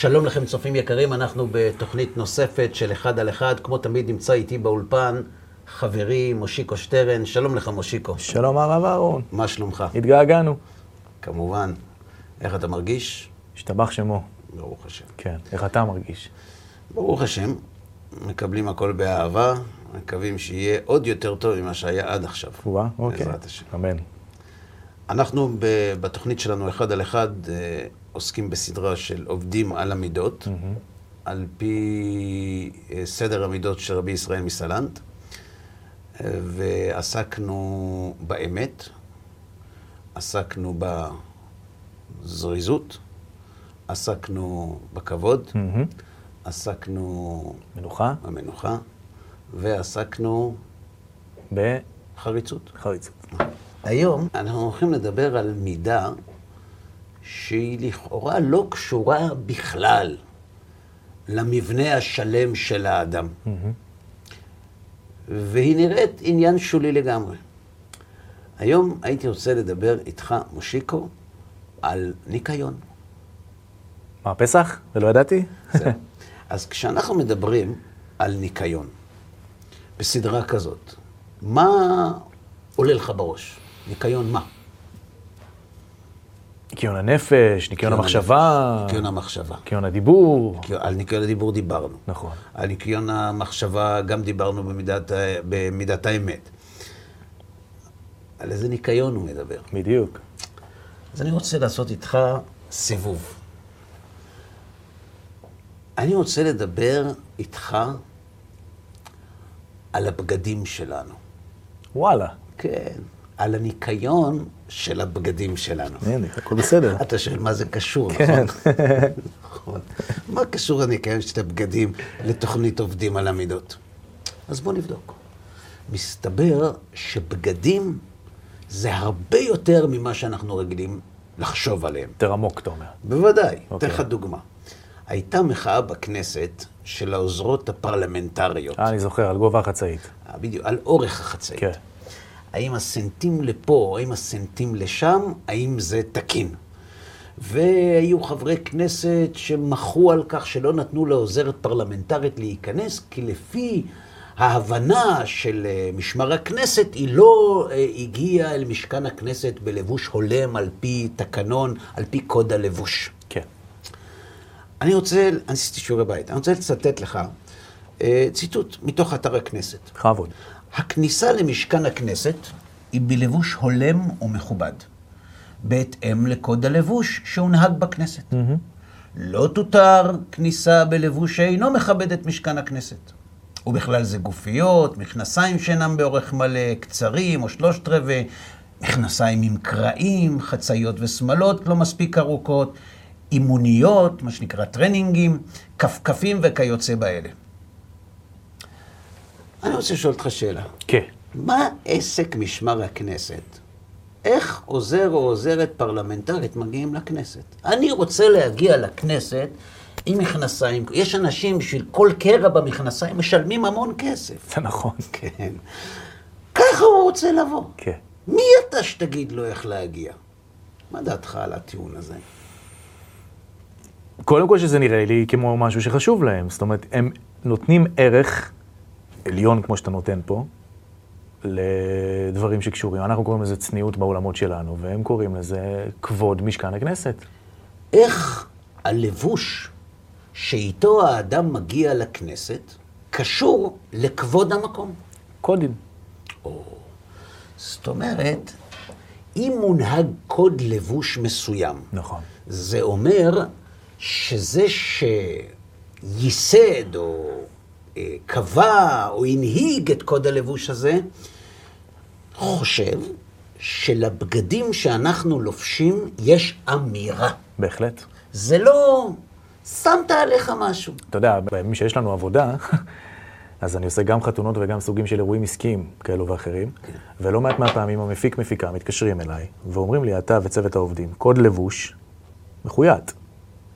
שלום לכם צופים יקרים, אנחנו בתוכנית נוספת של אחד על אחד. כמו תמיד נמצא איתי באולפן חברי מושיקו שטרן. שלום לך מושיקו. שלום הרב אהרון. מה שלומך? התגעגענו. כמובן. איך אתה מרגיש? השתבח שמו. ברוך השם. כן. איך אתה מרגיש? ברוך השם. מקבלים הכל באהבה, מקווים שיהיה עוד יותר טוב ממה שהיה עד עכשיו. וואה, אוקיי. בעזרת השם. אמן. אנחנו בתוכנית שלנו אחד על אחד אה, עוסקים בסדרה של עובדים על המידות, על פי אה, סדר המידות של רבי ישראל מסלנט, ועסקנו באמת, עסקנו בזריזות, עסקנו בכבוד, מהמם. עסקנו מנוחה במנוחה, ועסקנו בחריצות. חריצות. היום אנחנו הולכים לדבר על מידה שהיא לכאורה לא קשורה בכלל למבנה השלם של האדם. והיא נראית עניין שולי לגמרי. היום הייתי רוצה לדבר איתך, מושיקו, על ניקיון. מה, פסח? ולא ידעתי? אז כשאנחנו מדברים על ניקיון, בסדרה כזאת, מה עולה לך בראש? ניקיון מה? ניקיון הנפש, ניקיון המחשבה, ניקיון המחשבה. ניקיון הדיבור. על ניקיון הדיבור דיברנו. נכון. על ניקיון המחשבה גם דיברנו במידת, במידת האמת. על איזה ניקיון הוא מדבר. בדיוק. אז אני רוצה לעשות איתך סיבוב. אני רוצה לדבר איתך על הבגדים שלנו. וואלה. כן, על הניקיון של הבגדים שלנו. הנה, הכל בסדר. אתה שואל מה זה קשור, כן. נכון? נכון. מה קשור הניקיון של הבגדים לתוכנית עובדים על המידות? אז בואו נבדוק. מסתבר שבגדים זה הרבה יותר ממה שאנחנו רגילים לחשוב עליהם. יותר עמוק, אתה אומר. בוודאי. אתן אוקיי. לך דוגמה. הייתה מחאה בכנסת של העוזרות הפרלמנטריות. אה, אני זוכר, על גובה החצאית. בדיוק, על אורך החצאית. כן. האם הסנטים לפה, האם הסנטים לשם, האם זה תקין? והיו חברי כנסת שמחו על כך שלא נתנו לעוזרת פרלמנטרית להיכנס, כי לפי ההבנה של אה, משמר הכנסת, היא לא אה, הגיעה אל משכן הכנסת בלבוש הולם על פי תקנון, על פי קוד הלבוש. כן. אני רוצה, אני עשיתי שיעורי בית, אני רוצה לצטט לך אה, ציטוט מתוך אתר הכנסת. בכבוד. הכניסה למשכן הכנסת היא בלבוש הולם ומכובד, בהתאם לקוד הלבוש שהונהג בכנסת. לא תותר כניסה בלבוש שאינו מכבד את משכן הכנסת. ובכלל זה גופיות, מכנסיים שאינם באורך מלא, קצרים או שלושת רבעי, מכנסיים עם קרעים, חצאיות ושמלות לא מספיק ארוכות, אימוניות, מה שנקרא טרנינגים, כפכפים וכיוצא באלה. אני רוצה לשאול אותך שאלה. כן. מה עסק משמר הכנסת? איך עוזר או עוזרת פרלמנטרית מגיעים לכנסת? אני רוצה להגיע לכנסת עם מכנסיים. יש אנשים בשביל כל קרע במכנסיים משלמים המון כסף. זה נכון. כן. ככה הוא רוצה לבוא. כן. מי אתה שתגיד לו איך להגיע? מה דעתך על הטיעון הזה? קודם כל שזה נראה לי כמו משהו שחשוב להם. זאת אומרת, הם נותנים ערך עליון, כמו שאתה נותן פה, לדברים שקשורים. אנחנו קוראים לזה צניעות בעולמות שלנו, והם קוראים לזה כבוד משכן הכנסת. איך הלבוש שאיתו האדם מגיע לכנסת קשור לכבוד המקום? קודים. זאת אומרת, אם מונהג קוד לבוש מסוים, נכון. זה אומר שזה שייסד או קבע או הנהיג את קוד הלבוש הזה, חושב שלבגדים שאנחנו לובשים יש אמירה. בהחלט. זה לא שמת עליך משהו. אתה יודע, בימים שיש לנו עבודה, אז אני עושה גם חתונות וגם סוגים של אירועים עסקיים כאלו ואחרים, ולא מעט מהפעמים המפיק מפיקה מתקשרים אליי, ואומרים לי, אתה וצוות העובדים, קוד לבוש מחויית,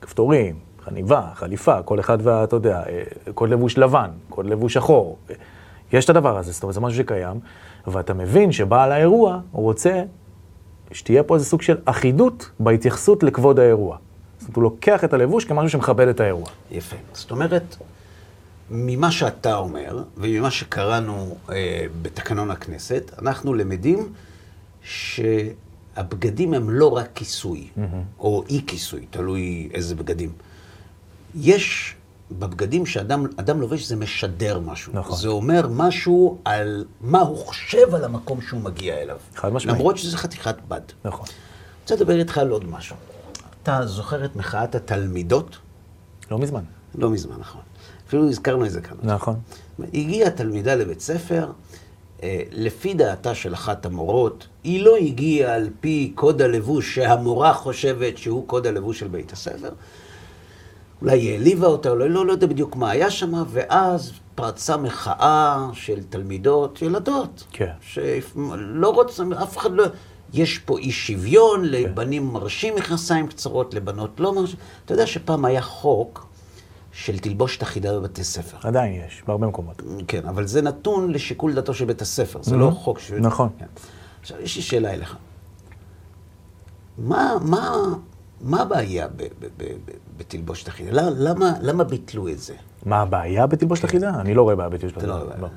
כפתורים, חניבה, חליפה, כל אחד וה... אתה יודע, אה, קוד לבוש לבן, קוד לבוש שחור. יש את הדבר הזה, זאת אומרת, זה משהו שקיים, ואתה מבין שבעל האירוע, רוצה שתהיה פה איזה סוג של אחידות בהתייחסות לכבוד האירוע. זאת אומרת, הוא לוקח את הלבוש כמשהו שמכבד את האירוע. יפה. זאת אומרת, ממה שאתה אומר, וממה שקראנו אה, בתקנון הכנסת, אנחנו למדים שהבגדים הם לא רק כיסוי, mm-hmm. או אי כיסוי, תלוי איזה בגדים. יש בבגדים שאדם אדם לובש, זה משדר משהו. נכון. זה אומר משהו על מה הוא חושב על המקום שהוא מגיע אליו. חד משמעית. למרות שזה חתיכת בד. נכון. אני רוצה לדבר איתך על עוד משהו. אתה זוכר את מחאת התלמידות? לא מזמן. לא מזמן, נכון. אפילו הזכרנו את זה כאן. נכון. הגיעה תלמידה לבית ספר, אה, לפי דעתה של אחת המורות, היא לא הגיעה על פי קוד הלבוש שהמורה חושבת שהוא קוד הלבוש של בית הספר. אולי היא העליבה אותה, אולי לא, לא יודע בדיוק מה היה שם, ואז פרצה מחאה של תלמידות, ילדות. כן. שלא רוצים, אף אחד לא... יש פה אי שוויון, לבנים מרשים מכנסיים קצרות, לבנות לא מרשים. אתה יודע שפעם היה חוק של תלבושת אחידה בבתי ספר. עדיין יש, בהרבה מקומות. כן, אבל זה נתון לשיקול דעתו של בית הספר, זה לא חוק ש... נכון. כן. עכשיו, יש לי שאלה אליך. מה, מה, מה הבעיה בתלבושת אחידה? למה, למה, למה ביטלו את זה? מה הבעיה בתלבושת אחידה? אני לא רואה בעיה בתלבושת זה אחידה. לא, לא.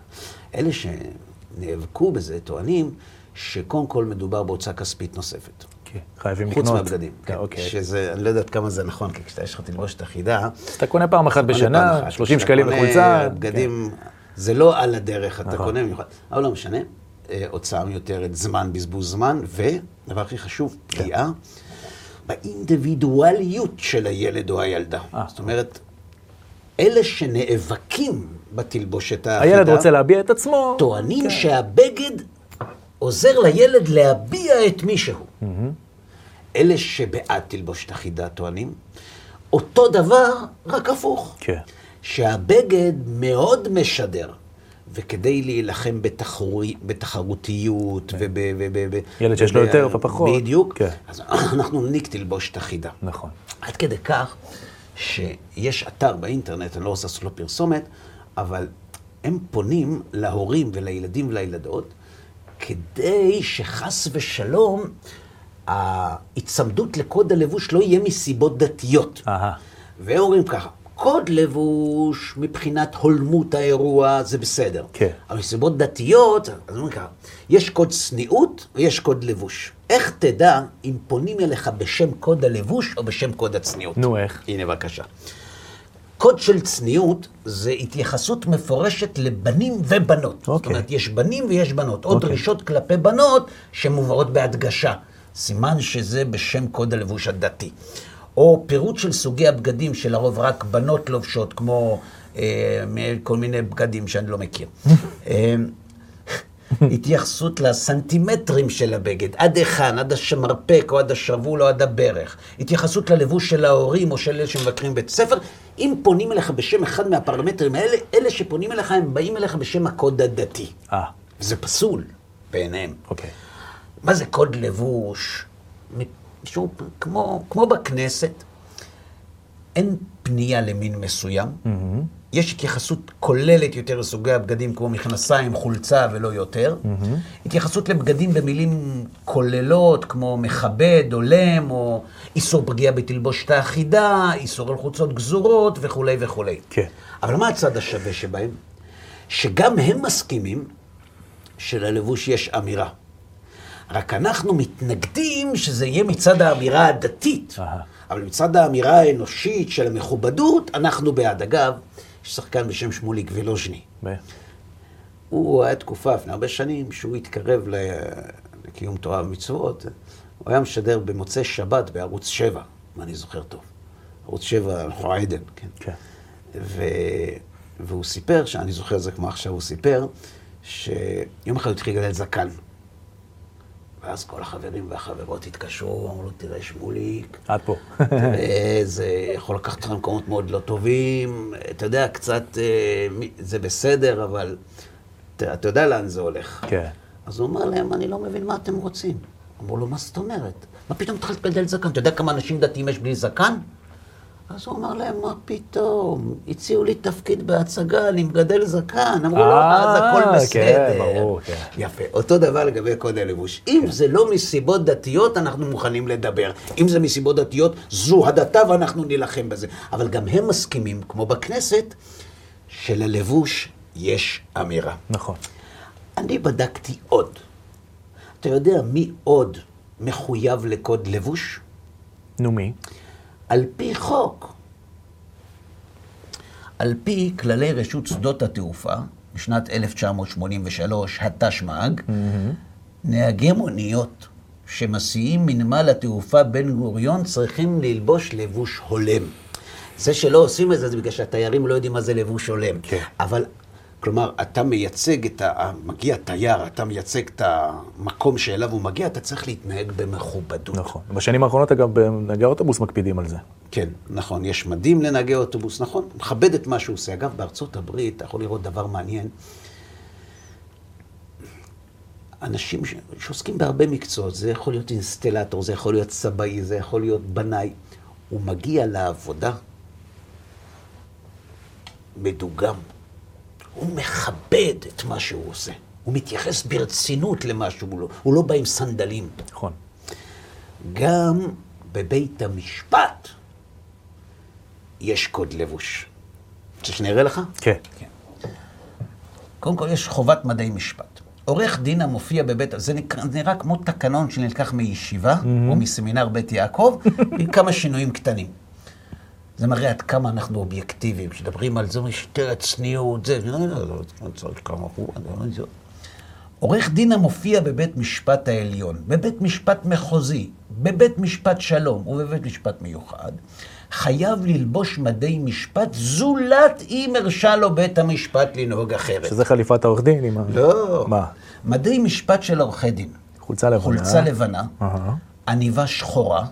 אלה שנאבקו בזה טוענים שקודם כל מדובר בהוצאה כספית נוספת. כן, חייבים חוץ לקנות. מהבגדים. כן, אוקיי. שזה, אני לא יודע עד כמה זה נכון, כי כשיש לך תלבושת אחידה... אתה קונה פעם אחת בשנה, אחת. 30 כשאתה שקלים בחולצה. בגדים, זה לא על הדרך, אתה נכון. קונה במיוחד. אבל לא משנה, אה, הוצאה מיותרת, זמן, בזבוז זמן, ודבר הכי חשוב, כן. באינדיבידואליות של הילד או הילדה. אה. זאת אומרת, אלה שנאבקים בתלבושת האחידה, הילד רוצה להביע את עצמו. טוענים כן. שהבגד עוזר לילד להביע את מי שהוא. אלה שבעד תלבושת אחידה טוענים, אותו דבר, רק הפוך. כן. שהבגד מאוד משדר, וכדי להילחם בתחרותיות וב... וב- ילד שיש לו יותר ופחות. בדיוק. כן. אז אנחנו נעניק תלבושת אחידה. נכון. עד כדי כך שיש אתר באינטרנט, אני לא רוצה לעשות לו פרסומת, אבל הם פונים להורים ולילדים ולילדות כדי שחס ושלום ההיצמדות לקוד הלבוש לא יהיה מסיבות דתיות. והם אומרים ככה, קוד לבוש מבחינת הולמות האירוע זה בסדר. כן. אבל מסיבות דתיות, אז אומרים ככה, יש קוד צניעות ויש קוד לבוש. איך תדע אם פונים אליך בשם קוד הלבוש או בשם קוד הצניעות? נו, איך? הנה בבקשה. קוד של צניעות זה התייחסות מפורשת לבנים ובנות. זאת אוקיי. אומרת, יש בנים ויש בנות. עוד אוקיי. דרישות כלפי בנות שמובאות בהדגשה. סימן שזה בשם קוד הלבוש הדתי. או פירוט של סוגי הבגדים שלרוב רק בנות לובשות, כמו אה, כל מיני בגדים שאני לא מכיר. אה, התייחסות לסנטימטרים של הבגד, עד היכן, עד השמרפק או עד השרוול או עד הברך. התייחסות ללבוש של ההורים או של אלה שמבקרים בית ספר. אם פונים אליך בשם אחד מהפרמטרים האלה, אלה שפונים אליך, הם באים אליך בשם הקוד הדתי. אה, זה פסול בעיניהם. אוקיי. מה זה קוד לבוש? שהוא כמו, כמו בכנסת, אין פנייה למין מסוים. יש התייחסות כוללת יותר לסוגי הבגדים, כמו מכנסיים, חולצה ולא יותר. התייחסות לבגדים במילים כוללות, כמו מכבד, הולם, או איסור פגיעה בתלבושת האחידה, איסור על חולצות גזורות וכולי וכולי. כן. אבל מה הצד השווה שבהם? שגם הם מסכימים שללבוש יש אמירה. רק אנחנו מתנגדים שזה יהיה מצד האמירה הדתית. אבל מצד האמירה האנושית של המכובדות, אנחנו בעד. אגב, יש שחקן בשם שמוליק וילוז'ני. הוא היה תקופה לפני הרבה שנים שהוא התקרב לקיום תורה ומצוות. הוא היה משדר במוצאי שבת בערוץ 7, אם אני זוכר טוב. ערוץ 7, אנחנו עדן, כן. כן. ו... והוא סיפר, שאני זוכר את זה כמו עכשיו, הוא סיפר שיום אחד הוא התחיל לגדל זקן. ואז כל החברים והחברות התקשרו, אמרו לו, תראה, שמוליק, עד פה. תראה, זה יכול לקחת אותך למקומות מאוד לא טובים, אתה יודע, קצת, אה, זה בסדר, אבל אתה, אתה יודע לאן זה הולך. כן. אז הוא אמר להם, אני לא מבין מה אתם רוצים. אמרו לו, מה זאת אומרת? מה פתאום התחלת לגדל זקן? אתה יודע כמה אנשים דתיים יש בלי זקן? אז הוא אמר להם, מה פתאום? הציעו לי תפקיד בהצגה, אני מגדל זקן. אמרו לו, אה, אז הכל כן, בסדר. ברור, כן. יפה. אותו דבר לגבי קוד הלבוש. אם זה לא מסיבות דתיות, אנחנו מוכנים לדבר. אם זה מסיבות דתיות, זו הדתה ואנחנו נילחם בזה. אבל גם הם מסכימים, כמו בכנסת, שללבוש יש אמירה. נכון. אני בדקתי עוד. אתה יודע מי עוד מחויב לקוד לבוש? נו מי? על פי חוק. על פי כללי רשות שדות התעופה, משנת 1983, התשמ"ג, נהגי מוניות שמסיעים מנמל התעופה בן גוריון צריכים ללבוש לבוש הולם. זה שלא עושים את זה, זה בגלל שהתיירים לא יודעים מה זה לבוש הולם. כן. אבל, כלומר, אתה מייצג את ה... מגיע תייר, אתה מייצג את המקום שאליו הוא מגיע, אתה צריך להתנהג במכובדות. נכון. בשנים האחרונות, אגב, נהגי האוטובוס מקפידים על זה. כן, נכון, יש מדים לנהגי אוטובוס, נכון, מכבד את מה שהוא עושה. אגב, בארצות הברית, אתה יכול לראות דבר מעניין. אנשים ש... שעוסקים בהרבה מקצועות, זה יכול להיות אינסטלטור, זה יכול להיות סבאי, זה יכול להיות בנאי. הוא מגיע לעבודה מדוגם. הוא מכבד את מה שהוא עושה. הוא מתייחס ברצינות למה שהוא לא. הוא לא בא עם סנדלים. נכון. גם בבית המשפט יש קוד לבוש. רוצה שנראה לך? כן. קודם כל, יש חובת מדעי משפט. עורך דין המופיע בבית, זה נקרא, זה נראה כמו תקנון שנלקח מישיבה, או מסמינר בית יעקב, עם כמה שינויים קטנים. זה מראה עד כמה אנחנו אובייקטיביים, כשמדברים על זה, משטרת צניעות, זה, עורך דין המופיע בבית משפט העליון, בבית משפט מחוזי, בבית משפט שלום ובבית משפט מיוחד, חייב ללבוש מדי משפט זולת אם הרשה לו בית המשפט לנהוג אחרת. שזה חליפת העורך דין עם. לא. מה? מדי משפט של עורכי דין. חולצה לבנה. חולצה לבנה. עניבה שחורה,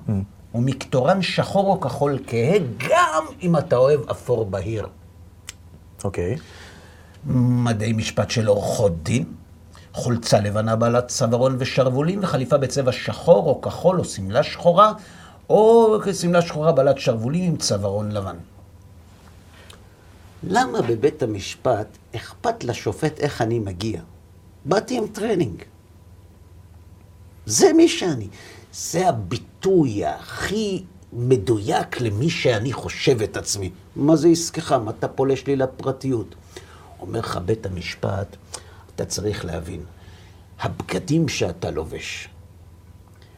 ומקטורן שחור או כחול כהה, גם אם אתה אוהב אפור בהיר. אוקיי. מדי משפט של עורכות דין, חולצה לבנה בעלת צווארון ושרוולים וחליפה בצבע שחור או כחול או שמלה שחורה, או שמלה שחורה בעלת שרוולים עם צווארון לבן. למה בבית המשפט אכפת לשופט איך אני מגיע? באתי עם טרנינג. זה מי שאני. זה הביטוי הכי מדויק למי שאני חושב את עצמי. מה זה עסקך? מה אתה פולש לי לפרטיות? אומר לך בית המשפט, אתה צריך להבין, הבגדים שאתה לובש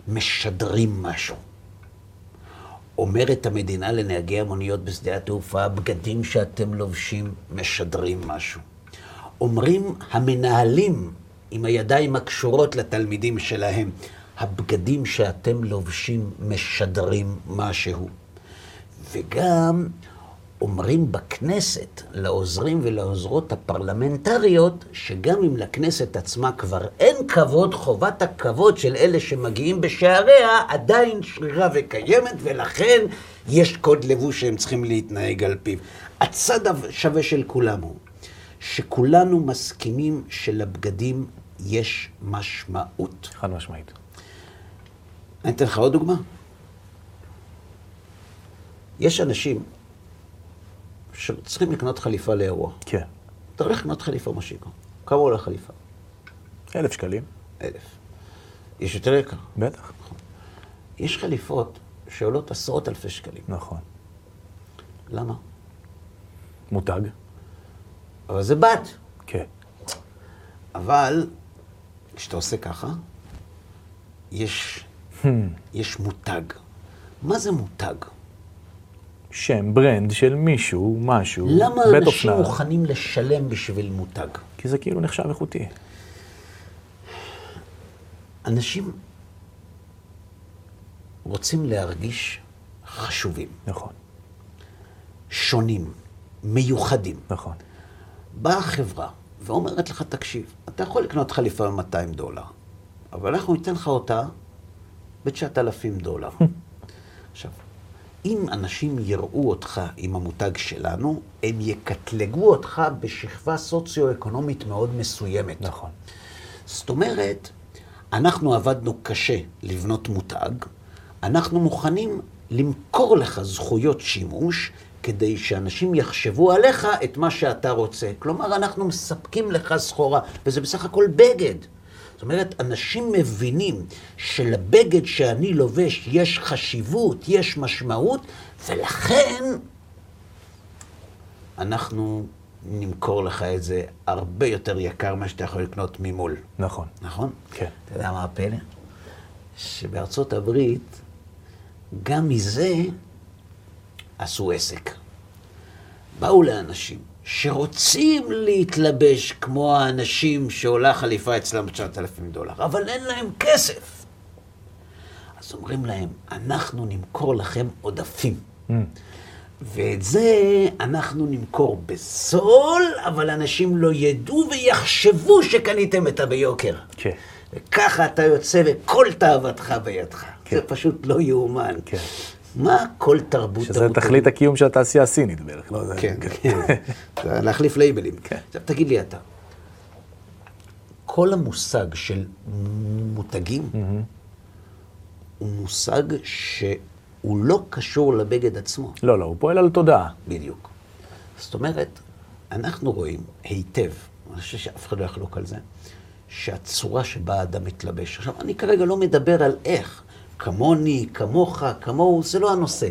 משדרים משהו. אומרת המדינה לנהגי המוניות בשדה התעופה, הבגדים שאתם לובשים משדרים משהו. אומרים המנהלים עם הידיים הקשורות לתלמידים שלהם, הבגדים שאתם לובשים משדרים משהו. וגם אומרים בכנסת לעוזרים ולעוזרות הפרלמנטריות, שגם אם לכנסת עצמה כבר אין כבוד, חובת הכבוד של אלה שמגיעים בשעריה עדיין שרירה וקיימת, ולכן יש קוד לבוש שהם צריכים להתנהג על פיו. הצד השווה של כולם הוא שכולנו מסכימים שלבגדים יש משמעות. חד משמעית. אני אתן לך עוד דוגמה. יש אנשים שצריכים לקנות חליפה לאירוע. כן. אתה הולך לקנות חליפה משיקו. כמה עולה חליפה? אלף שקלים. אלף. יש יותר יקר. בטח. יש חליפות שעולות עשרות אלפי שקלים. נכון. למה? מותג? אבל זה בת. כן. אבל כשאתה עושה ככה, יש, יש מותג. מה זה מותג? שם, ברנד של מישהו, משהו, למה בית אנשים אופנה. מוכנים לשלם בשביל מותג? כי זה כאילו נחשב איכותי. אנשים רוצים להרגיש חשובים, נכון, שונים, מיוחדים. נכון. באה חברה ואומרת לך, תקשיב, אתה יכול לקנות חליפה ב-200 דולר, אבל אנחנו ניתן לך אותה ב-9,000 דולר. עכשיו, אם אנשים יראו אותך עם המותג שלנו, הם יקטלגו אותך בשכבה סוציו-אקונומית מאוד מסוימת. נכון. זאת אומרת, אנחנו עבדנו קשה לבנות מותג, אנחנו מוכנים למכור לך זכויות שימוש, כדי שאנשים יחשבו עליך את מה שאתה רוצה. כלומר, אנחנו מספקים לך סחורה, וזה בסך הכל בגד. זאת אומרת, אנשים מבינים שלבגד שאני לובש יש חשיבות, יש משמעות, ולכן אנחנו נמכור לך את זה הרבה יותר יקר ממה שאתה יכול לקנות ממול. נכון. נכון? כן. אתה יודע מה הפלא? שבארצות הברית, גם מזה עשו עסק. באו לאנשים שרוצים להתלבש כמו האנשים שעולה חליפה אצלם 9,000 דולר, אבל אין להם כסף. אז אומרים להם, אנחנו נמכור לכם עודפים. Mm. ואת זה אנחנו נמכור בזול, אבל אנשים לא ידעו ויחשבו שקניתם את הביוקר. כן. וככה אתה יוצא וכל תאוותך בידך. כן. זה פשוט לא יאומן. כן. מה כל תרבות שזה המותגים? תכלית הקיום של התעשייה הסינית בערך, לא? כן, כן. להחליף לייבלים. כן. עכשיו תגיד לי אתה, כל המושג של מותגים הוא מושג שהוא לא קשור לבגד עצמו. לא, לא, הוא פועל על תודעה. בדיוק. זאת אומרת, אנחנו רואים היטב, אני חושב שאף אחד לא יחלוק על זה, שהצורה שבה האדם מתלבש. עכשיו, אני כרגע לא מדבר על איך, כמוני, כמוך, כמוהו, זה לא הנושא.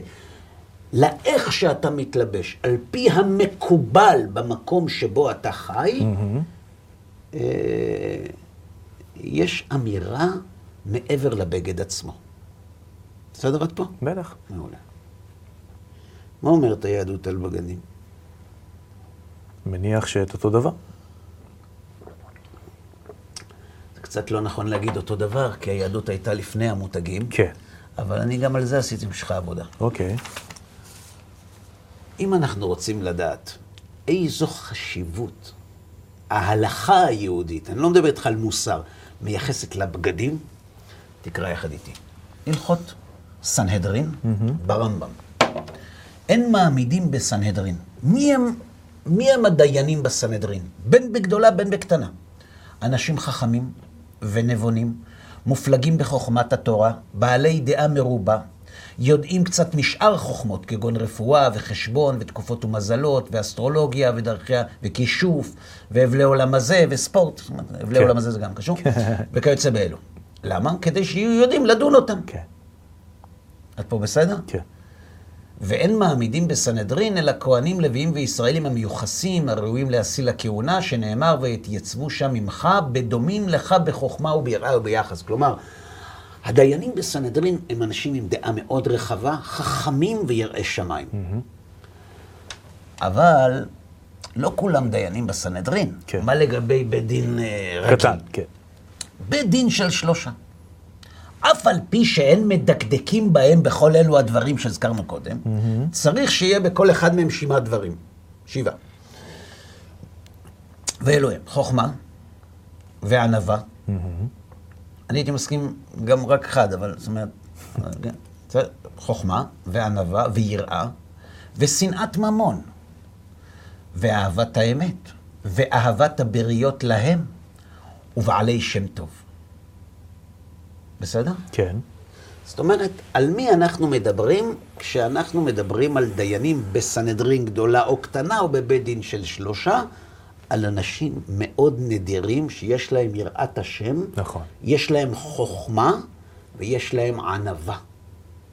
לאיך שאתה מתלבש, על פי המקובל במקום שבו אתה חי, אה, יש אמירה מעבר לבגד עצמו. בסדר עד פה? בטח. מעולה. מה אומרת היהדות על בגדים? מניח שאת אותו דבר. זה קצת לא נכון להגיד אותו דבר, כי היהדות הייתה לפני המותגים, כן. אבל אני גם על זה עשיתי בשבילך עבודה. אוקיי. אם אנחנו רוצים לדעת איזו חשיבות ההלכה היהודית, אני לא מדבר איתך על מוסר, מייחסת לבגדים, תקרא יחד איתי. הלכות סנהדרין ברמב"ם. אין מעמידים בסנהדרין. מי הם, מי הם הדיינים בסנהדרין? בין בגדולה בין בקטנה. אנשים חכמים ונבונים, מופלגים בחוכמת התורה, בעלי דעה מרובה, יודעים קצת משאר חוכמות, כגון רפואה וחשבון ותקופות ומזלות ואסטרולוגיה ודרכיה וכישוף ואבלי עולם הזה וספורט, זאת אומרת, אבלי כן. עולם הזה זה גם קשור, וכיוצא באלו. למה? כדי שיהיו יודעים לדון אותם. כן. את פה בסדר? כן. ואין מעמידים בסנהדרין, אלא כהנים, לוויים וישראלים המיוחסים, הראויים להשיא לכהונה, שנאמר, ויתייצבו שם עמך, בדומים לך בחוכמה וביראה וביחס. כלומר, הדיינים בסנהדרין הם אנשים עם דעה מאוד רחבה, חכמים ויראי שמיים. אבל לא כולם דיינים בסנהדרין. כן. מה לגבי בית דין אה, רגיל? קטן, כן. בית דין של שלושה. אף על פי שאין מדקדקים בהם בכל אלו הדברים שהזכרנו קודם, צריך שיהיה בכל אחד מהם שבעה דברים. שבעה. ואלו הם חוכמה וענווה. אני הייתי מסכים גם רק אחד, אבל זאת אומרת. חוכמה וענווה ויראה ושנאת ממון ואהבת האמת ואהבת הבריות להם ובעלי שם טוב. בסדר? כן. זאת אומרת, על מי אנחנו מדברים כשאנחנו מדברים על דיינים בסנהדרין גדולה או קטנה או בבית דין של שלושה? על אנשים מאוד נדירים שיש להם יראת השם, נכון. יש להם חוכמה ויש להם ענווה.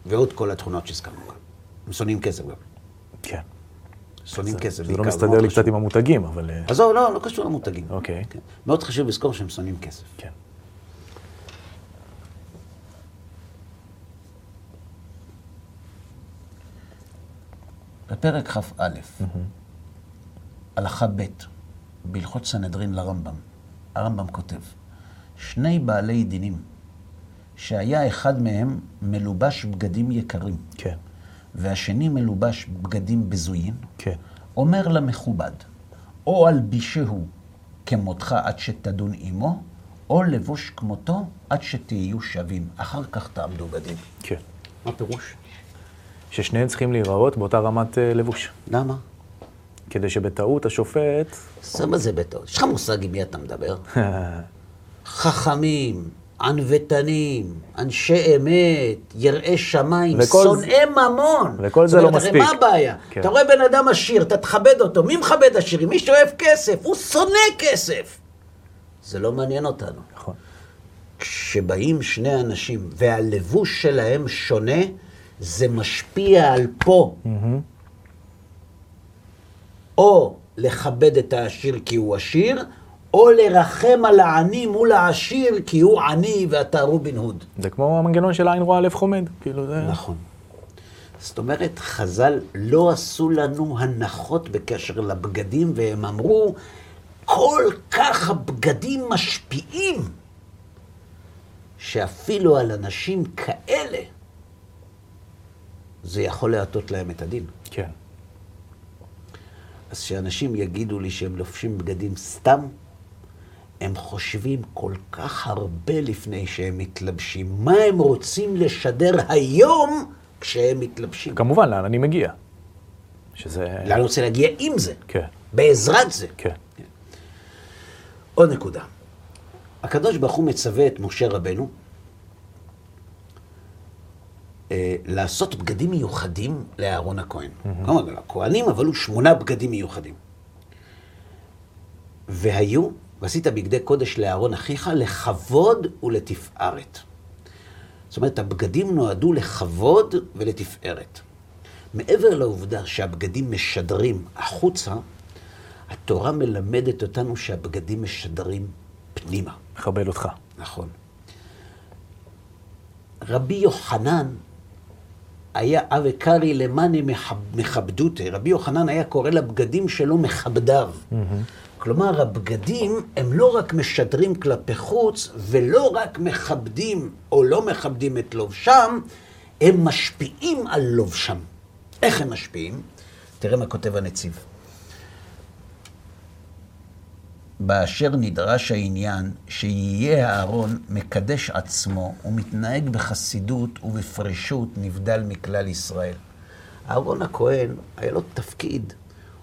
ועוד כל התכונות שהזכרנו כאן. הם שונאים כסף גם. כן. שונאים כסף זה. לא מסתדר לי. קצת עם המותגים, אבל... אה, עזוב, לא, לא קשור למותגים. אוקיי. כן. מאוד חשוב לזכור שהם שונאים כסף. כן. בפרק כ"א, הלכה ב', בהלכות סנהדרין לרמב"ם, הרמב"ם כותב, שני בעלי דינים, שהיה אחד מהם מלובש בגדים יקרים, כן. והשני מלובש בגדים בזויים, כן. אומר למכובד, או אלבישהו כמותך עד שתדון עמו, או לבוש כמותו עד שתהיו שווים. אחר כך תעמדו בדין. כן. מה פירוש? ששניהם צריכים להיראות באותה רמת אה, לבוש. למה? כדי שבטעות השופט... זה מה זה בטעות. יש לך מושג עם מי אתה מדבר? חכמים, ענוותנים, אנשי אמת, יראי שמיים, שונאי ממון. וכל זה לא אומרת, הרי מספיק. מה הבעיה? כן. אתה רואה בן אדם עשיר, אתה תכבד אותו. מי מכבד עשירים? מי שאוהב כסף. הוא שונא כסף. זה לא מעניין אותנו. נכון. כשבאים שני אנשים והלבוש שלהם שונה, זה משפיע על פה. או לכבד את העשיר כי הוא עשיר, או לרחם על העני מול העשיר כי הוא עני ואתה רובין הוד. זה כמו המנגנון של עין רואה לב חומד. כאילו זה... נכון. זאת אומרת, חז"ל לא עשו לנו הנחות בקשר לבגדים, והם אמרו, כל כך הבגדים משפיעים, שאפילו על אנשים כאלה, זה יכול להטות להם את הדין. כן. אז שאנשים יגידו לי שהם לובשים בגדים סתם, הם חושבים כל כך הרבה לפני שהם מתלבשים. מה הם רוצים לשדר היום כשהם מתלבשים? כמובן, לאן אני מגיע? שזה... לאן אני רוצה להגיע עם זה? כן, בעזרת זה. כן. עוד נקודה. הקדוש ברוך הוא מצווה את משה רבנו אה, לעשות בגדים מיוחדים לאהרון הכהן. כלומר, לכהנים, אבל הוא שמונה בגדים מיוחדים. והיו, ועשית בגדי קודש לאהרון אחיך לכבוד ולתפארת. זאת אומרת, הבגדים נועדו לכבוד ולתפארת. מעבר לעובדה שהבגדים משדרים החוצה, התורה מלמדת אותנו שהבגדים משדרים פנימה. מכבד אותך. נכון. רבי יוחנן היה אבי קרי למאני מכבדותי. רבי יוחנן היה קורא לבגדים שלו מכבדיו. כלומר, הבגדים הם לא רק משדרים כלפי חוץ, ולא רק מכבדים או לא מכבדים את לובשם, הם משפיעים על לובשם. איך הם משפיעים? תראה מה כותב הנציב. באשר נדרש העניין שיהיה אהרון מקדש עצמו ומתנהג בחסידות ובפרישות נבדל מכלל ישראל. אהרון הכהן, היה לו תפקיד.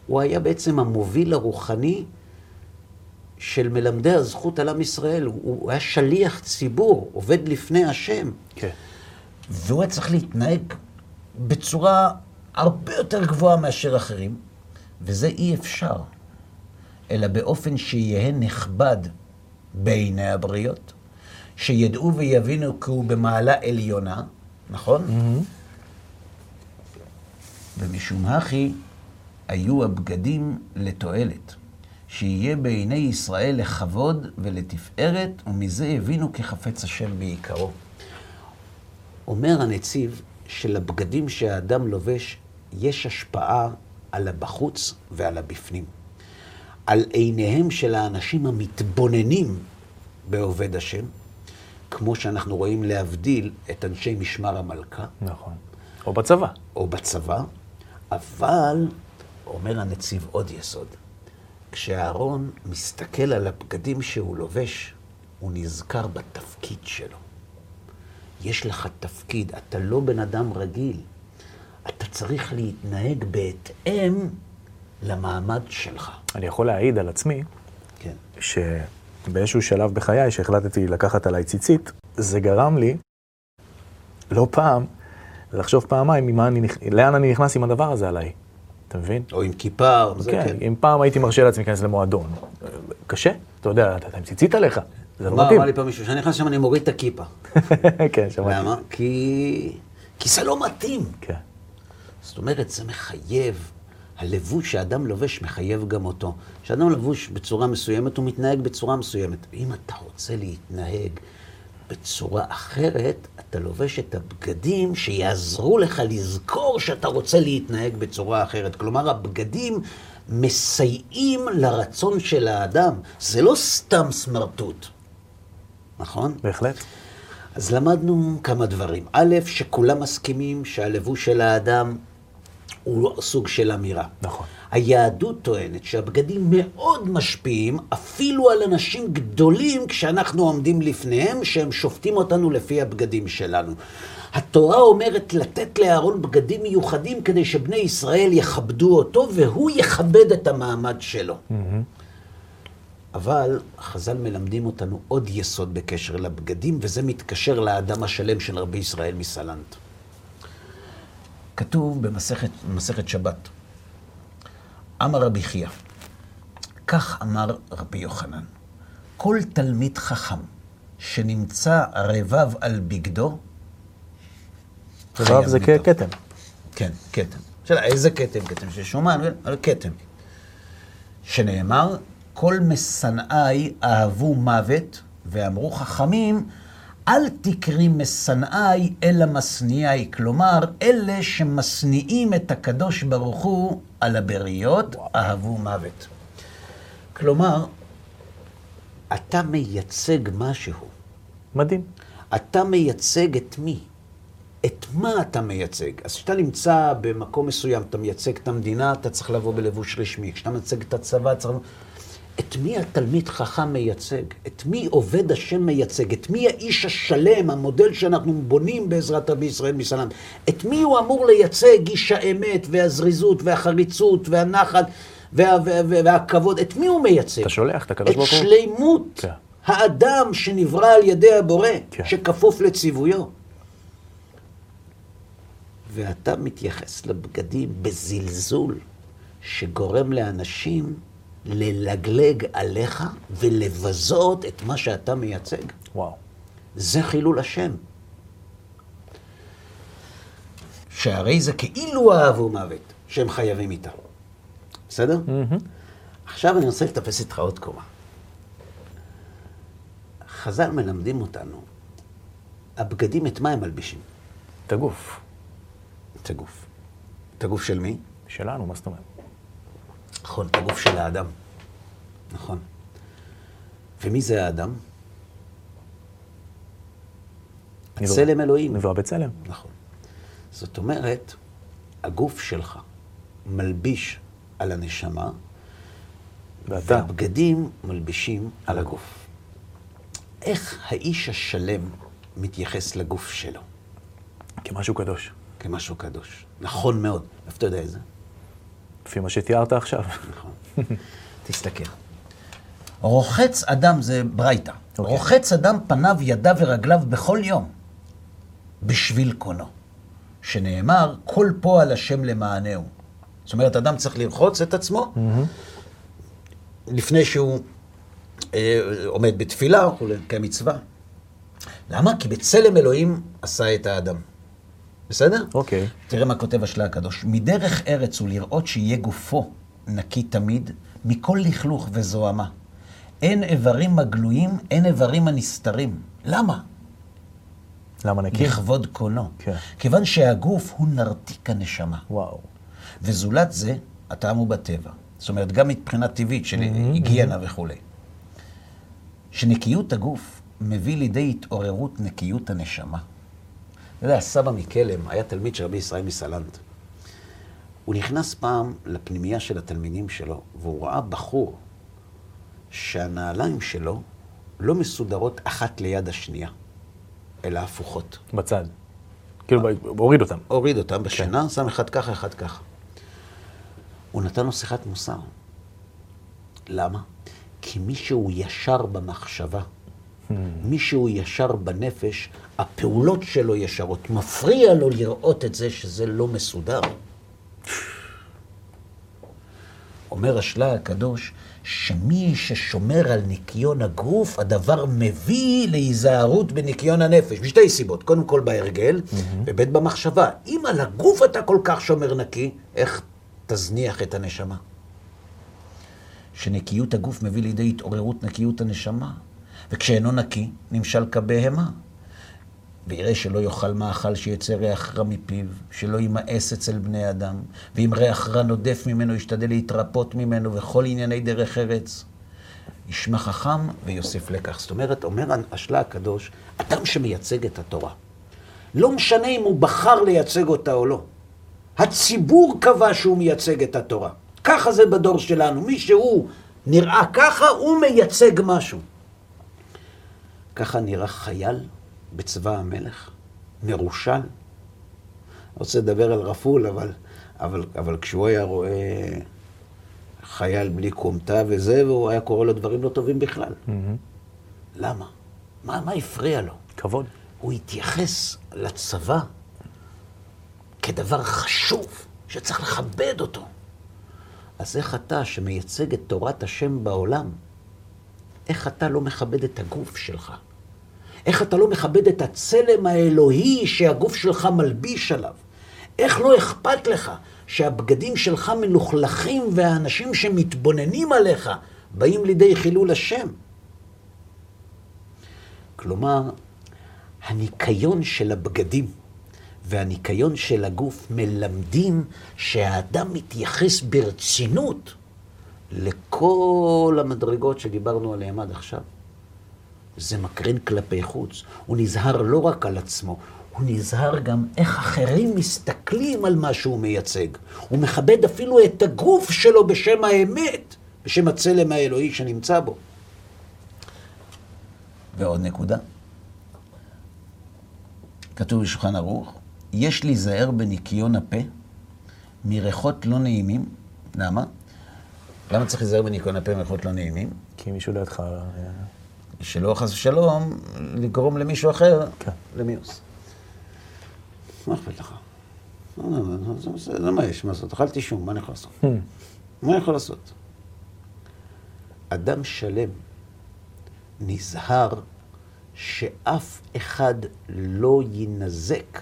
הוא היה בעצם המוביל הרוחני של מלמדי הזכות על עם ישראל. הוא- הוא היה שליח ציבור, עובד לפני השם. כן. והוא היה צריך להתנהג בצורה הרבה יותר גבוהה מאשר אחרים, וזה אי אפשר, אלא באופן שיהיה נכבד בעיני הבריות, שידעו ויבינו כי הוא במעלה עליונה, נכון? ומשום הכי היו הבגדים לתועלת, שיהיה בעיני ישראל לכבוד ולתפארת, ומזה הבינו כי חפץ השם בעיקרו. אומר הנציב שלבגדים שהאדם לובש יש השפעה על הבחוץ ועל הבפנים. על עיניהם של האנשים המתבוננים בעובד השם, כמו שאנחנו רואים להבדיל את אנשי משמר המלכה, נכון. או בצבא. או בצבא, אבל, אומר הנציב עוד יסוד, כשאהרון מסתכל על הבגדים שהוא לובש, הוא נזכר בתפקיד שלו. יש לך תפקיד, אתה לא בן אדם רגיל. אתה צריך להתנהג בהתאם למעמד שלך. אני יכול להעיד על עצמי, כן. שבאיזשהו שלב בחיי, שהחלטתי לקחת עליי ציצית, זה גרם לי, לא פעם, לחשוב פעמיים אני, לאן אני נכנס עם הדבר הזה עליי. אתה מבין? או עם כיפה, זה כן, כן. אם פעם הייתי מרשה לעצמי להיכנס למועדון, קשה, אתה יודע, אתה עם ציצית עליך, זה לא מתאים. אמר לי פעם מישהו, כשאני נכנס לשם אני מוריד את הכיפה. כן, שמעתי. למה? כי... כי זה לא מתאים. כן, זאת אומרת, זה מחייב. הלבוש שאדם לובש מחייב גם אותו. כשאדם לבוש בצורה מסוימת, הוא מתנהג בצורה מסוימת. ואם אתה רוצה להתנהג בצורה אחרת, אתה לובש את הבגדים שיעזרו לך לזכור שאתה רוצה להתנהג בצורה אחרת. כלומר, הבגדים מסייעים לרצון של האדם. זה לא סתם סמרטוט, נכון? בהחלט. אז למדנו כמה דברים. א', שכולם מסכימים שהלבוש של האדם הוא לא סוג של אמירה. נכון. היהדות טוענת שהבגדים מאוד משפיעים אפילו על אנשים גדולים כשאנחנו עומדים לפניהם, שהם שופטים אותנו לפי הבגדים שלנו. התורה אומרת לתת לאהרון בגדים מיוחדים כדי שבני ישראל יכבדו אותו והוא יכבד את המעמד שלו. אבל חז"ל מלמדים אותנו עוד יסוד בקשר לבגדים, וזה מתקשר לאדם השלם של רבי ישראל מסלנט. כתוב במסכת, במסכת שבת, אמר רבי חייא, כך אמר רבי יוחנן, כל תלמיד חכם שנמצא רבב על בגדו, רבב זה. כתם. כן, כתם. שאלה, איזה כתם? כתם של שומן, אבל כתם. שנאמר, כל משנאי אהבו מוות, ואמרו חכמים, אל תקרי משנאי אלא משניאי. כלומר, אלה שמשניאים את הקדוש ברוך הוא על הבריות, אהבו מוות. כלומר, אתה מייצג משהו. מדהים. אתה מייצג את מי? את מה אתה מייצג? אז כשאתה נמצא במקום מסוים, אתה מייצג את המדינה, אתה צריך לבוא בלבוש רשמי. כשאתה מייצג את הצבא, צריך... את מי התלמיד חכם מייצג? את מי עובד השם מייצג? את מי האיש השלם, המודל שאנחנו בונים בעזרת רבי ישראל מסלם? את מי הוא אמור לייצג? איש האמת והזריזות והחריצות והנחת וה, וה, וה, והכבוד. את מי הוא מייצג? אתה שולח את הקדוש את ברוך הוא. שלימות כן. האדם שנברא על ידי הבורא, כן. שכפוף לציוויו. ואתה מתייחס לבגדים בזלזול, שגורם לאנשים ללגלג עליך ולבזות את מה שאתה מייצג. וואו. זה חילול השם. שהרי זה כאילו אהבו מוות, שהם חייבים איתה. בסדר? עכשיו אני רוצה לטפס איתך עוד קומה. חז"ל מלמדים אותנו, הבגדים, את מה הם מלבישים? את הגוף. את הגוף. את הגוף של מי? שלנו, מה זאת אומרת? נכון, את הגוף של האדם. נכון. ומי זה האדם? צלם אלוהים. נברא בצלם. נכון. זאת אומרת, הגוף שלך מלביש על הנשמה, ואתה, והבגדים מלבישים על הגוף. איך האיש השלם מתייחס לגוף שלו? כמשהו קדוש. כמשהו קדוש. נכון מאוד. איפה אתה יודע את זה? לפי מה שתיארת עכשיו. נכון. תסתכל. רוחץ אדם, זה ברייתא. אוקיי. רוחץ אדם פניו, ידיו ורגליו בכל יום, בשביל קונו. שנאמר, כל פועל השם למענהו. זאת אומרת, אדם צריך לרחוץ את עצמו לפני שהוא אה, עומד בתפילה, וכולי, כמצווה. למה? כי בצלם אלוהים עשה את האדם. בסדר? אוקיי. תראה מה כותב השלה הקדוש. מדרך ארץ הוא לראות שיהיה גופו נקי תמיד, מכל לכלוך וזוהמה. אין איברים הגלויים, אין איברים הנסתרים. למה? למה נקי? לכבוד קונו. כן. כיוון שהגוף הוא נרתיק הנשמה. וואו. וזולת זה, הטעם הוא בטבע. זאת אומרת, גם מבחינה טבעית של היגיינה וכולי. שנקיות הגוף מביא לידי התעוררות נקיות הנשמה. אתה יודע, סבא מקלם היה תלמיד של רבי ישראל מסלנט. הוא נכנס פעם לפנימייה של התלמידים שלו, והוא ראה בחור שהנעליים שלו לא מסודרות אחת ליד השנייה, אלא הפוכות. בצד. כאילו, הוריד אותם. הוריד אותם בשינה, שם אחד ככה, אחד ככה. הוא נתן לו שיחת מוסר. למה? כי מי שהוא ישר במחשבה, מי שהוא ישר בנפש, הפעולות שלו ישרות. מפריע לו לראות את זה שזה לא מסודר. אומר השלה הקדוש, שמי ששומר על ניקיון הגוף, הדבר מביא להיזהרות בניקיון הנפש, משתי סיבות. קודם כל בהרגל, וב' במחשבה. אם על הגוף אתה כל כך שומר נקי, איך תזניח את הנשמה? שנקיות הגוף מביא לידי התעוררות נקיות הנשמה, וכשאינו נקי, נמשל כבהמה. ויראה שלא יאכל מאכל שיצא ריח רע מפיו, שלא יימאס אצל בני אדם, ואם ריח רע נודף ממנו, ישתדל להתרפות ממנו, וכל ענייני דרך ארץ. ישמע חכם ויוסיף לקח. זאת אומרת, אומר השלה הקדוש, אדם שמייצג את התורה, לא משנה אם הוא בחר לייצג אותה או לא. הציבור קבע שהוא מייצג את התורה. ככה זה בדור שלנו. מי שהוא נראה ככה, הוא מייצג משהו. ככה נראה חייל בצבא המלך, מרושל. רוצה לדבר על רפול, אבל, אבל, אבל כשהוא היה רואה חייל בלי כומתה וזה, והוא היה קורא לו דברים לא טובים בכלל. למה? מה, מה הפריע לו? כבוד. הוא התייחס לצבא כדבר חשוב, שצריך לכבד אותו. אז איך אתה, שמייצג את תורת השם בעולם, איך אתה לא מכבד את הגוף שלך? איך אתה לא מכבד את הצלם האלוהי שהגוף שלך מלביש עליו? איך לא אכפת לך שהבגדים שלך מלוכלכים והאנשים שמתבוננים עליך באים לידי חילול השם? כלומר, הניקיון של הבגדים והניקיון של הגוף מלמדים שהאדם מתייחס ברצינות לכל המדרגות שדיברנו עליהן עד עכשיו. זה מקרין כלפי חוץ. הוא נזהר לא רק על עצמו, הוא נזהר גם איך אחרים מסתכלים על מה שהוא מייצג. הוא מכבד אפילו את הגוף שלו בשם האמת, בשם הצלם האלוהי שנמצא בו. ועוד נקודה. כתוב בשולחן ערוך, יש להיזהר בניקיון הפה מריחות לא נעימים. למה? למה צריך להיזהר בניקיון הפה מריחות לא נעימים? כי מישהו לידך... שלא חס ושלום לגרום למישהו אחר כן. למיוס. מה אכפת לך? לא, לא, לא, זה מה יש? מה לעשות? אכלתי שום, מה אני יכול לעשות? מה אני יכול לעשות? אדם שלם נזהר שאף אחד לא יינזק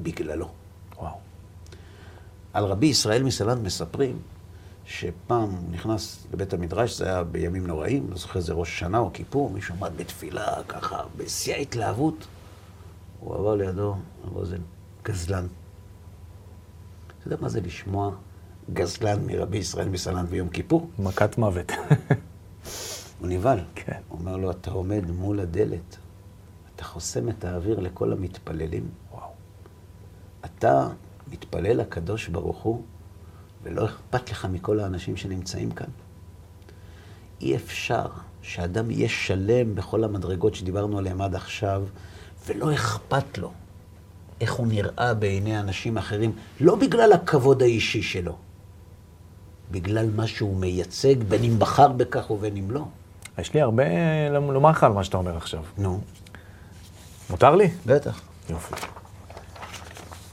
בגללו. וואו. על רבי ישראל מסלנט מספרים שפעם נכנס לבית המדרש, זה היה בימים נוראים, לא זוכר איזה ראש שנה או כיפור, מישהו עמד בתפילה, ככה, בשיא ההתלהבות. הוא עבר לידו, אמר זה גזלן. אתה יודע מה זה לשמוע גזלן מרבי ישראל מסלנט ביום כיפור? מכת מוות. הוא נבהל. כן. הוא אומר לו, אתה עומד מול הדלת, אתה חוסם את האוויר לכל המתפללים. וואו. אתה מתפלל לקדוש ברוך הוא, ולא אכפת לך מכל האנשים שנמצאים כאן. אי אפשר שאדם יהיה שלם בכל המדרגות שדיברנו עליהן עד עכשיו, ולא אכפת לו איך הוא נראה בעיני אנשים אחרים, לא בגלל הכבוד האישי שלו, בגלל מה שהוא מייצג, בין אם בחר בכך ובין אם לא. יש לי הרבה לומר לך על מה שאתה אומר עכשיו. נו, מותר לי? בטח. יופי.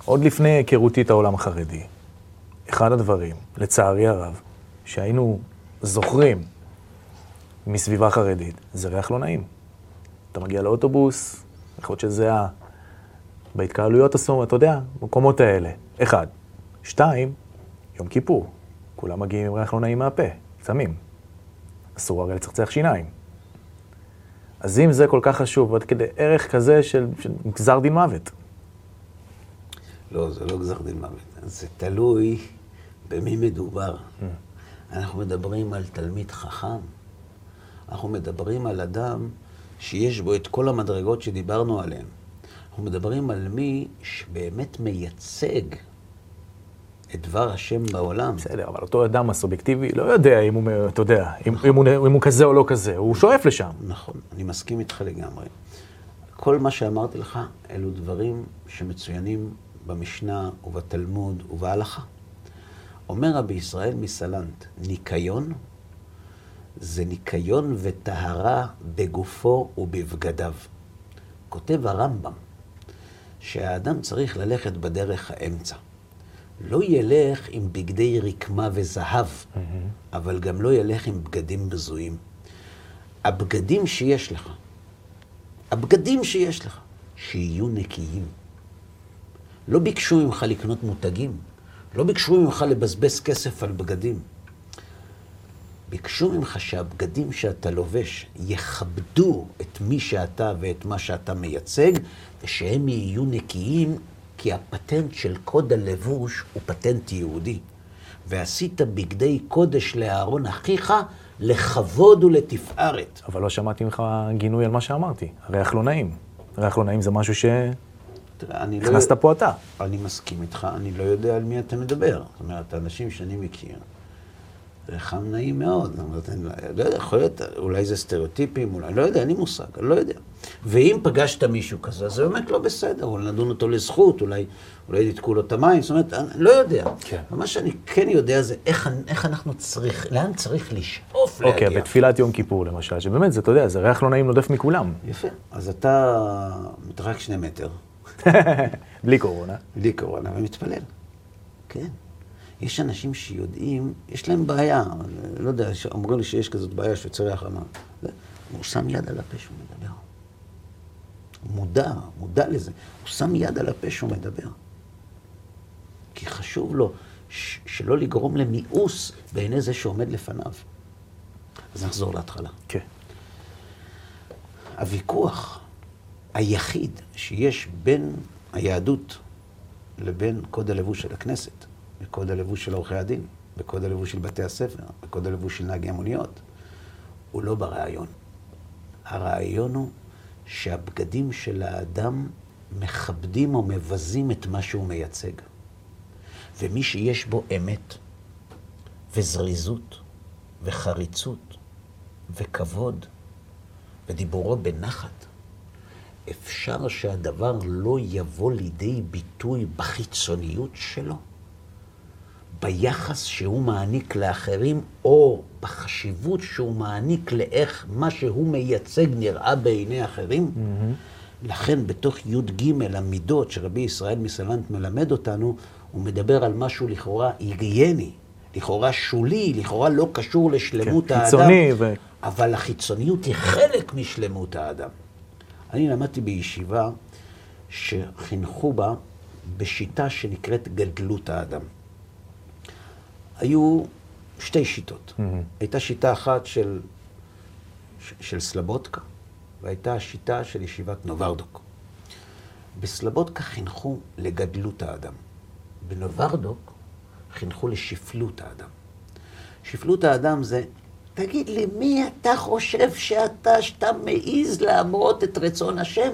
עוד לפני היכרותי את העולם החרדי, אחד הדברים, לצערי הרב, שהיינו זוכרים מסביבה חרדית, זה ריח לא נעים. אתה מגיע לאוטובוס, יכול להיות שזה ה... בהתקהלויות אסור, אתה יודע, במקומות האלה. אחד. שתיים, יום כיפור. כולם מגיעים עם ריח לא נעים מהפה, צמים. אסור הרי לצחצח שיניים. אז אם זה כל כך חשוב, עד כדי ערך כזה של, של גזר דין מוות. לא, זה לא גזר דין מוות. זה תלוי במי מדובר. אנחנו מדברים על תלמיד חכם. אנחנו מדברים על אדם שיש בו את כל המדרגות שדיברנו עליהן. אנחנו מדברים על מי שבאמת מייצג את דבר השם בעולם. בסדר, אבל אותו אדם הסובייקטיבי לא יודע אם הוא, אתה יודע, אם, אם, הוא, אם הוא כזה או לא כזה, הוא שואף לשם. נכון, אני מסכים איתך לגמרי. כל מה שאמרתי לך, אלו דברים שמצוינים במשנה ובתלמוד ובהלכה. אומר רבי ישראל מסלנט, ניקיון זה ניקיון וטהרה בגופו ובבגדיו. כותב הרמב"ם שהאדם צריך ללכת בדרך האמצע. לא ילך עם בגדי רקמה וזהב, mm-hmm. אבל גם לא ילך עם בגדים בזויים. הבגדים שיש לך, הבגדים שיש לך, שיהיו נקיים. לא ביקשו ממך לקנות מותגים, לא ביקשו ממך לבזבז כסף על בגדים. ביקשו ממך שהבגדים שאתה לובש יכבדו את מי שאתה ואת מה שאתה מייצג, ושהם יהיו נקיים, כי הפטנט של קוד הלבוש הוא פטנט יהודי. ועשית בגדי קודש לאהרון אחיך לכבוד ולתפארת. אבל לא שמעתי ממך גינוי על מה שאמרתי. ריח לא נעים. ריח לא נעים זה משהו תראה, אני לא... שהכנסת פה אתה. אני מסכים איתך, אני לא יודע על מי אתה מדבר. זאת אומרת, האנשים שאני מכיר, ריחם נעים מאוד. זאת אומרת, אני לא יודע, יכול להיות, אולי זה סטריאוטיפים, אולי, לא יודע, אין לי מושג, אני לא יודע. ואם פגשת מישהו כזה, זה באמת לא בסדר, אולי נדון אותו לזכות, אולי, אולי ניתקו לו את המים, זאת אומרת, אני לא יודע. כן. מה שאני כן יודע זה איך, איך אנחנו צריך, לאן צריך לשאוף להגיע. אוקיי, בתפילת יום כיפור למשל, שבאמת, זה, אתה יודע, זה ריח לא נעים נודף מכולם. יפה. אז אתה מתרחק שני מטר, בלי קורונה. בלי קורונה, ומתפלל. כן. יש אנשים שיודעים, יש להם בעיה, לא יודע, אומרים לי שיש כזאת בעיה שיוצא ריח רמה. הוא שם יד על הפה שהוא מדבר. הוא מודע, מודע לזה. הוא שם יד על הפה שהוא מדבר. כי חשוב לו ש- שלא לגרום למיאוס בעיני זה שעומד לפניו. אז נחזור להתחלה. כן. הוויכוח היחיד שיש בין היהדות לבין קוד הלבוש של הכנסת, וקוד הלבוש של עורכי הדין, וקוד הלבוש של בתי הספר, וקוד הלבוש של נהגי המוניות, הוא לא ברעיון. הרעיון הוא שהבגדים של האדם מכבדים או מבזים את מה שהוא מייצג. ומי שיש בו אמת, וזריזות, וחריצות, וכבוד, ודיבורו בנחת, אפשר שהדבר לא יבוא לידי ביטוי בחיצוניות שלו, ביחס שהוא מעניק לאחרים, או בחשיבות שהוא מעניק לאיך מה שהוא מייצג נראה בעיני אחרים. Mm-hmm. לכן בתוך י"ג המידות שרבי ישראל מסלנט מלמד אותנו, הוא מדבר על משהו לכאורה היגייני, לכאורה שולי, לכאורה לא קשור לשלמות כן, האדם. חיצוני ו- אבל החיצוניות היא חלק משלמות האדם. אני למדתי בישיבה שחינכו בה בשיטה שנקראת גדלות האדם. היו שתי שיטות. Mm-hmm. הייתה שיטה אחת של, של סלבודקה, והייתה השיטה של ישיבת נוברדוק. בסלבודקה חינכו לגדלות האדם. בנוברדוק חינכו לשפלות האדם. שפלות האדם זה, תגיד לי, מי אתה חושב שאתה, שאתה מעז להמרות את רצון השם?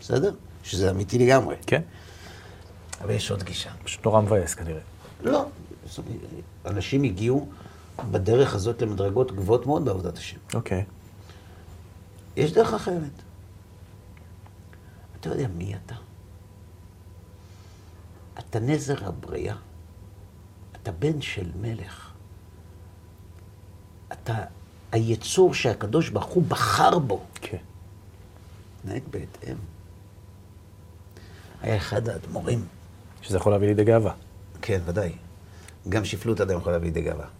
בסדר? שזה אמיתי לגמרי. כן? אבל יש עוד גישה. פשוט נורא מבאס כנראה. לא. אנשים הגיעו בדרך הזאת למדרגות גבוהות מאוד בעבודת השם. אוקיי. יש דרך אחרת. אתה יודע מי אתה? אתה נזר הבריאה. אתה בן של מלך. אתה היצור שהקדוש ברוך הוא בחר בו. כן. נהג בהתאם. היה אחד האדמו"רים, שזה יכול להביא לידי גאווה. כן, ודאי. גם שפלות אדם יכולה להביא לידי גאווה.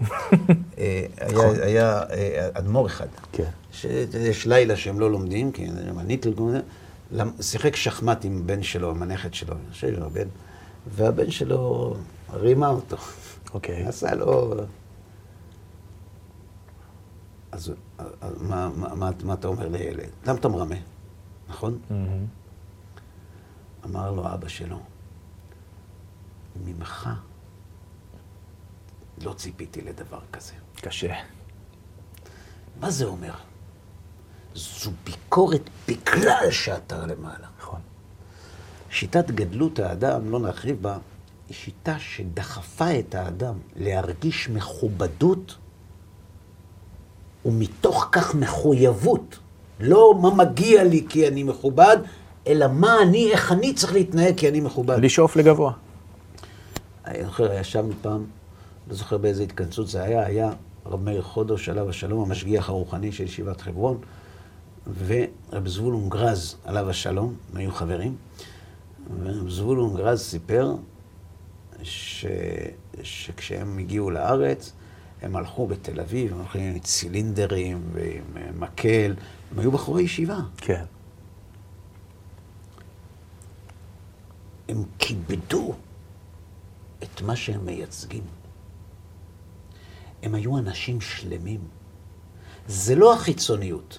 אה, היה- היה אה, אדמו"ר אחד, כן. שיש לילה שהם לא לומדים, כי מיני, למ- שיחק שחמט עם בן שלו, עם הנכד שלו, אני חושב הבן, והבן שלו רימה אותו. אוקיי. עשה לו... אז אז מה, מה, מה, מה אתה אומר לילד? למה אתה מרמה? נכון? מהמם. אמר לו אבא שלו, ממך לא ציפיתי לדבר כזה. קשה. מה זה אומר? זו ביקורת בגלל שאתה למעלה. נכון. שיטת גדלות האדם, לא נרחיב בה, היא שיטה שדחפה את האדם להרגיש מכובדות ומתוך כך מחויבות. לא מה מגיע לי כי אני מכובד, אלא מה אני, איך אני צריך להתנהג כי אני מכובד. לשאוף לגבוה. אני זוכר, ישבנו פעם, לא זוכר באיזה התכנסות זה היה, היה רב מאיר חודש, עליו השלום, המשגיח הרוחני של ישיבת חברון, ורב זבולון גרז, עליו השלום, הם היו חברים, ורב זבולון גרז סיפר ש... שכשהם הגיעו לארץ, הם הלכו בתל אביב, הם הלכו עם צילינדרים ועם אה, מקל, הם היו בחורי ישיבה. כן. הם כיבדו את מה שהם מייצגים. הם היו אנשים שלמים. זה לא החיצוניות,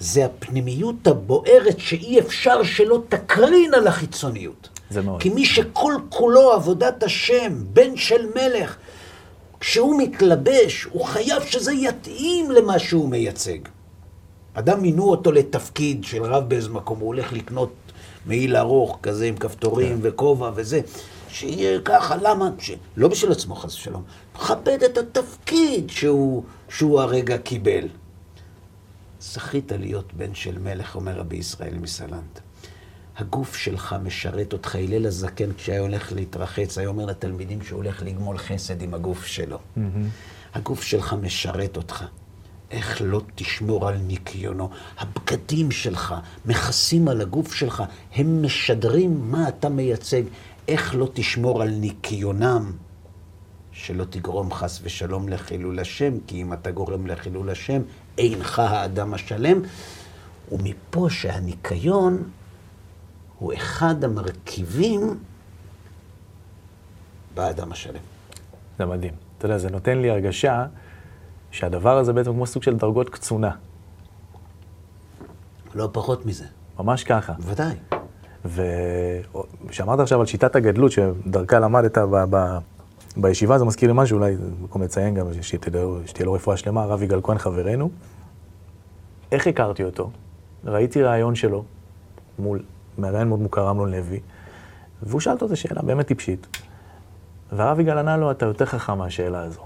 זה הפנימיות הבוערת שאי אפשר שלא תקרין על החיצוניות. זה מאוד. כי מי שכל כולו עבודת השם, בן של מלך, כשהוא מתלבש, הוא חייב שזה יתאים למה שהוא מייצג. אדם מינו אותו לתפקיד של רב באיזה מקום, הוא הולך לקנות מעיל ארוך כזה עם כפתורים וכובע וזה. שיהיה ככה, למה? ש... לא בשביל עצמו, חס ושלום. מכבד את התפקיד שהוא, שהוא הרגע קיבל. זכית להיות בן של מלך, אומר רבי ישראל מסלנט. הגוף שלך משרת אותך. הלל הזקן, כשהיה הולך להתרחץ, היה אומר לתלמידים שהוא הולך לגמול חסד עם הגוף שלו. Mm-hmm. הגוף שלך משרת אותך. איך לא תשמור על ניקיונו? הבגדים שלך מכסים על הגוף שלך, הם משדרים מה אתה מייצג. איך לא תשמור על ניקיונם? שלא תגרום חס ושלום לחילול השם, כי אם אתה גורם לחילול השם, אינך האדם השלם. ומפה שהניקיון הוא אחד המרכיבים באדם השלם. זה מדהים. אתה יודע, זה נותן לי הרגשה שהדבר הזה בעצם כמו סוג של דרגות קצונה. לא פחות מזה. ממש ככה. בוודאי. וכשאמרת עכשיו על שיטת הגדלות, שדרכה למדת ב- ב- בישיבה, זה מזכיר לי משהו, אולי במקום לציין גם שתהיה לו רפואה שלמה, הרב יגאל כהן חברנו. איך הכרתי אותו? ראיתי ראיון שלו מול מראיין מאוד מוכר, אמנון לוי, והוא שאל אותו את השאלה באמת טיפשית. והרב יגאל ענה לו, אתה יותר חכם מהשאלה הזו.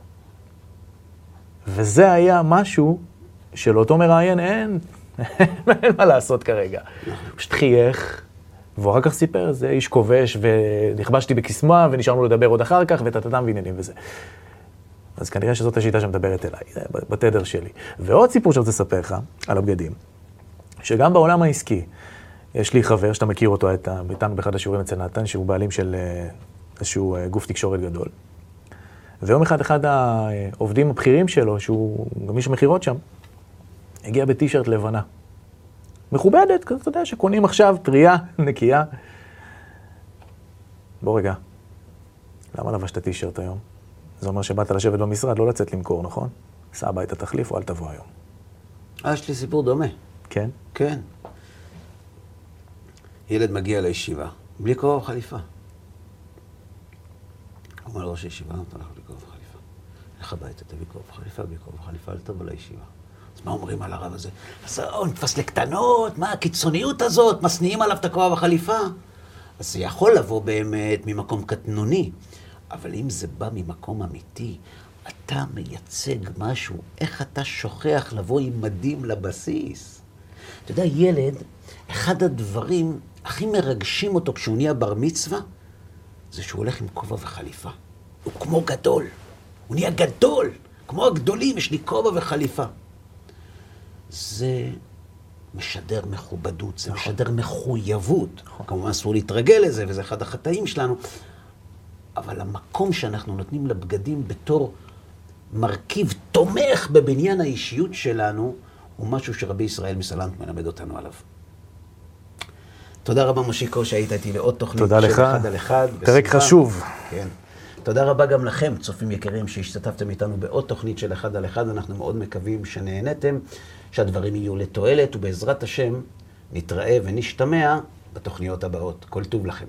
וזה היה משהו שלאותו מראיין אין, אין מה לעשות כרגע. הוא פשוט חייך, והוא אחר כך סיפר, זה איש כובש, ונכבשתי בקסמה, ונשארנו לדבר עוד אחר כך, וטטטם ועניינים וזה. אז כנראה שזאת השיטה שמדברת אליי, בתדר שלי. ועוד סיפור שאני רוצה לספר לך, על הבגדים, שגם בעולם העסקי, יש לי חבר שאתה מכיר אותו, איתנו באחד השיעורים אצל נתן, שהוא בעלים של אה, איזשהו אה, גוף תקשורת גדול. ויום אחד, אחד העובדים הבכירים שלו, שהוא גם איש מכירות שם, הגיע בטישרט לבנה. מכובדת, כזה, אתה יודע, שקונים עכשיו טריה, נקייה. בוא רגע, למה לבשת טישרט היום? זה אומר שבאת לשבת במשרד, לא לצאת למכור, נכון? סע הביתה, תחליף, או אל תבוא היום. אה, יש לי סיפור דומה. כן? כן. ילד מגיע לישיבה, בלי כובע וחליפה. אומר לראש הישיבה, אתה הולך בלי כובע וחליפה. לך הביתה, תביא כובע וחליפה, בלי כובע וחליפה, אל תבוא לישיבה. אז מה אומרים על הרב הזה? אז הוא נתפס לקטנות, מה הקיצוניות הזאת? משניאים עליו את הכובע וחליפה? אז זה יכול לבוא באמת ממקום קטנוני, אבל אם זה בא ממקום אמיתי, אתה מייצג משהו, איך אתה שוכח לבוא עם מדים לבסיס? אתה יודע, ילד, אחד הדברים הכי מרגשים אותו כשהוא נהיה בר מצווה, זה שהוא הולך עם כובע וחליפה. הוא כמו גדול. הוא נהיה גדול. כמו הגדולים, יש לי כובע וחליפה. זה משדר מכובדות, זה נכון. משדר מחויבות. נכון. כמובן אסור להתרגל לזה, וזה אחד החטאים שלנו. אבל המקום שאנחנו נותנים לבגדים בתור מרכיב תומך בבניין האישיות שלנו, הוא משהו שרבי ישראל מסלנט מלמד אותנו עליו. תודה רבה, מושיקו, שהיית איתי לעוד תוכנית של לך. אחד על אחד. פרק בשמחה. חשוב. כן. תודה רבה גם לכם, צופים יקרים, שהשתתפתם איתנו בעוד תוכנית של אחד על אחד. אנחנו מאוד מקווים שנהנתם, שהדברים יהיו לתועלת, ובעזרת השם נתראה ונשתמע בתוכניות הבאות. כל טוב לכם.